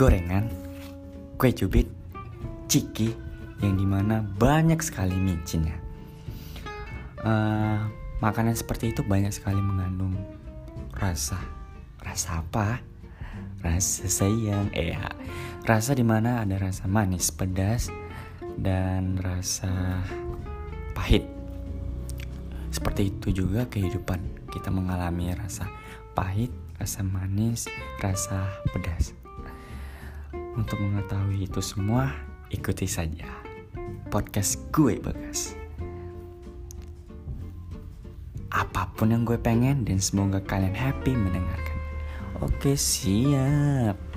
gorengan, kue cubit, ciki, yang di mana banyak sekali micinnya. Uh, makanan seperti itu banyak sekali mengandung rasa. Rasa apa? Rasa sayang, eh ya. Rasa di mana ada rasa manis, pedas, dan rasa pahit. Seperti itu juga kehidupan kita mengalami rasa pahit, rasa manis, rasa pedas. Untuk mengetahui itu semua, ikuti saja podcast gue bagas. Apa pun yang gue pengen dan semoga kalian happy mendengarkan. Oke siap.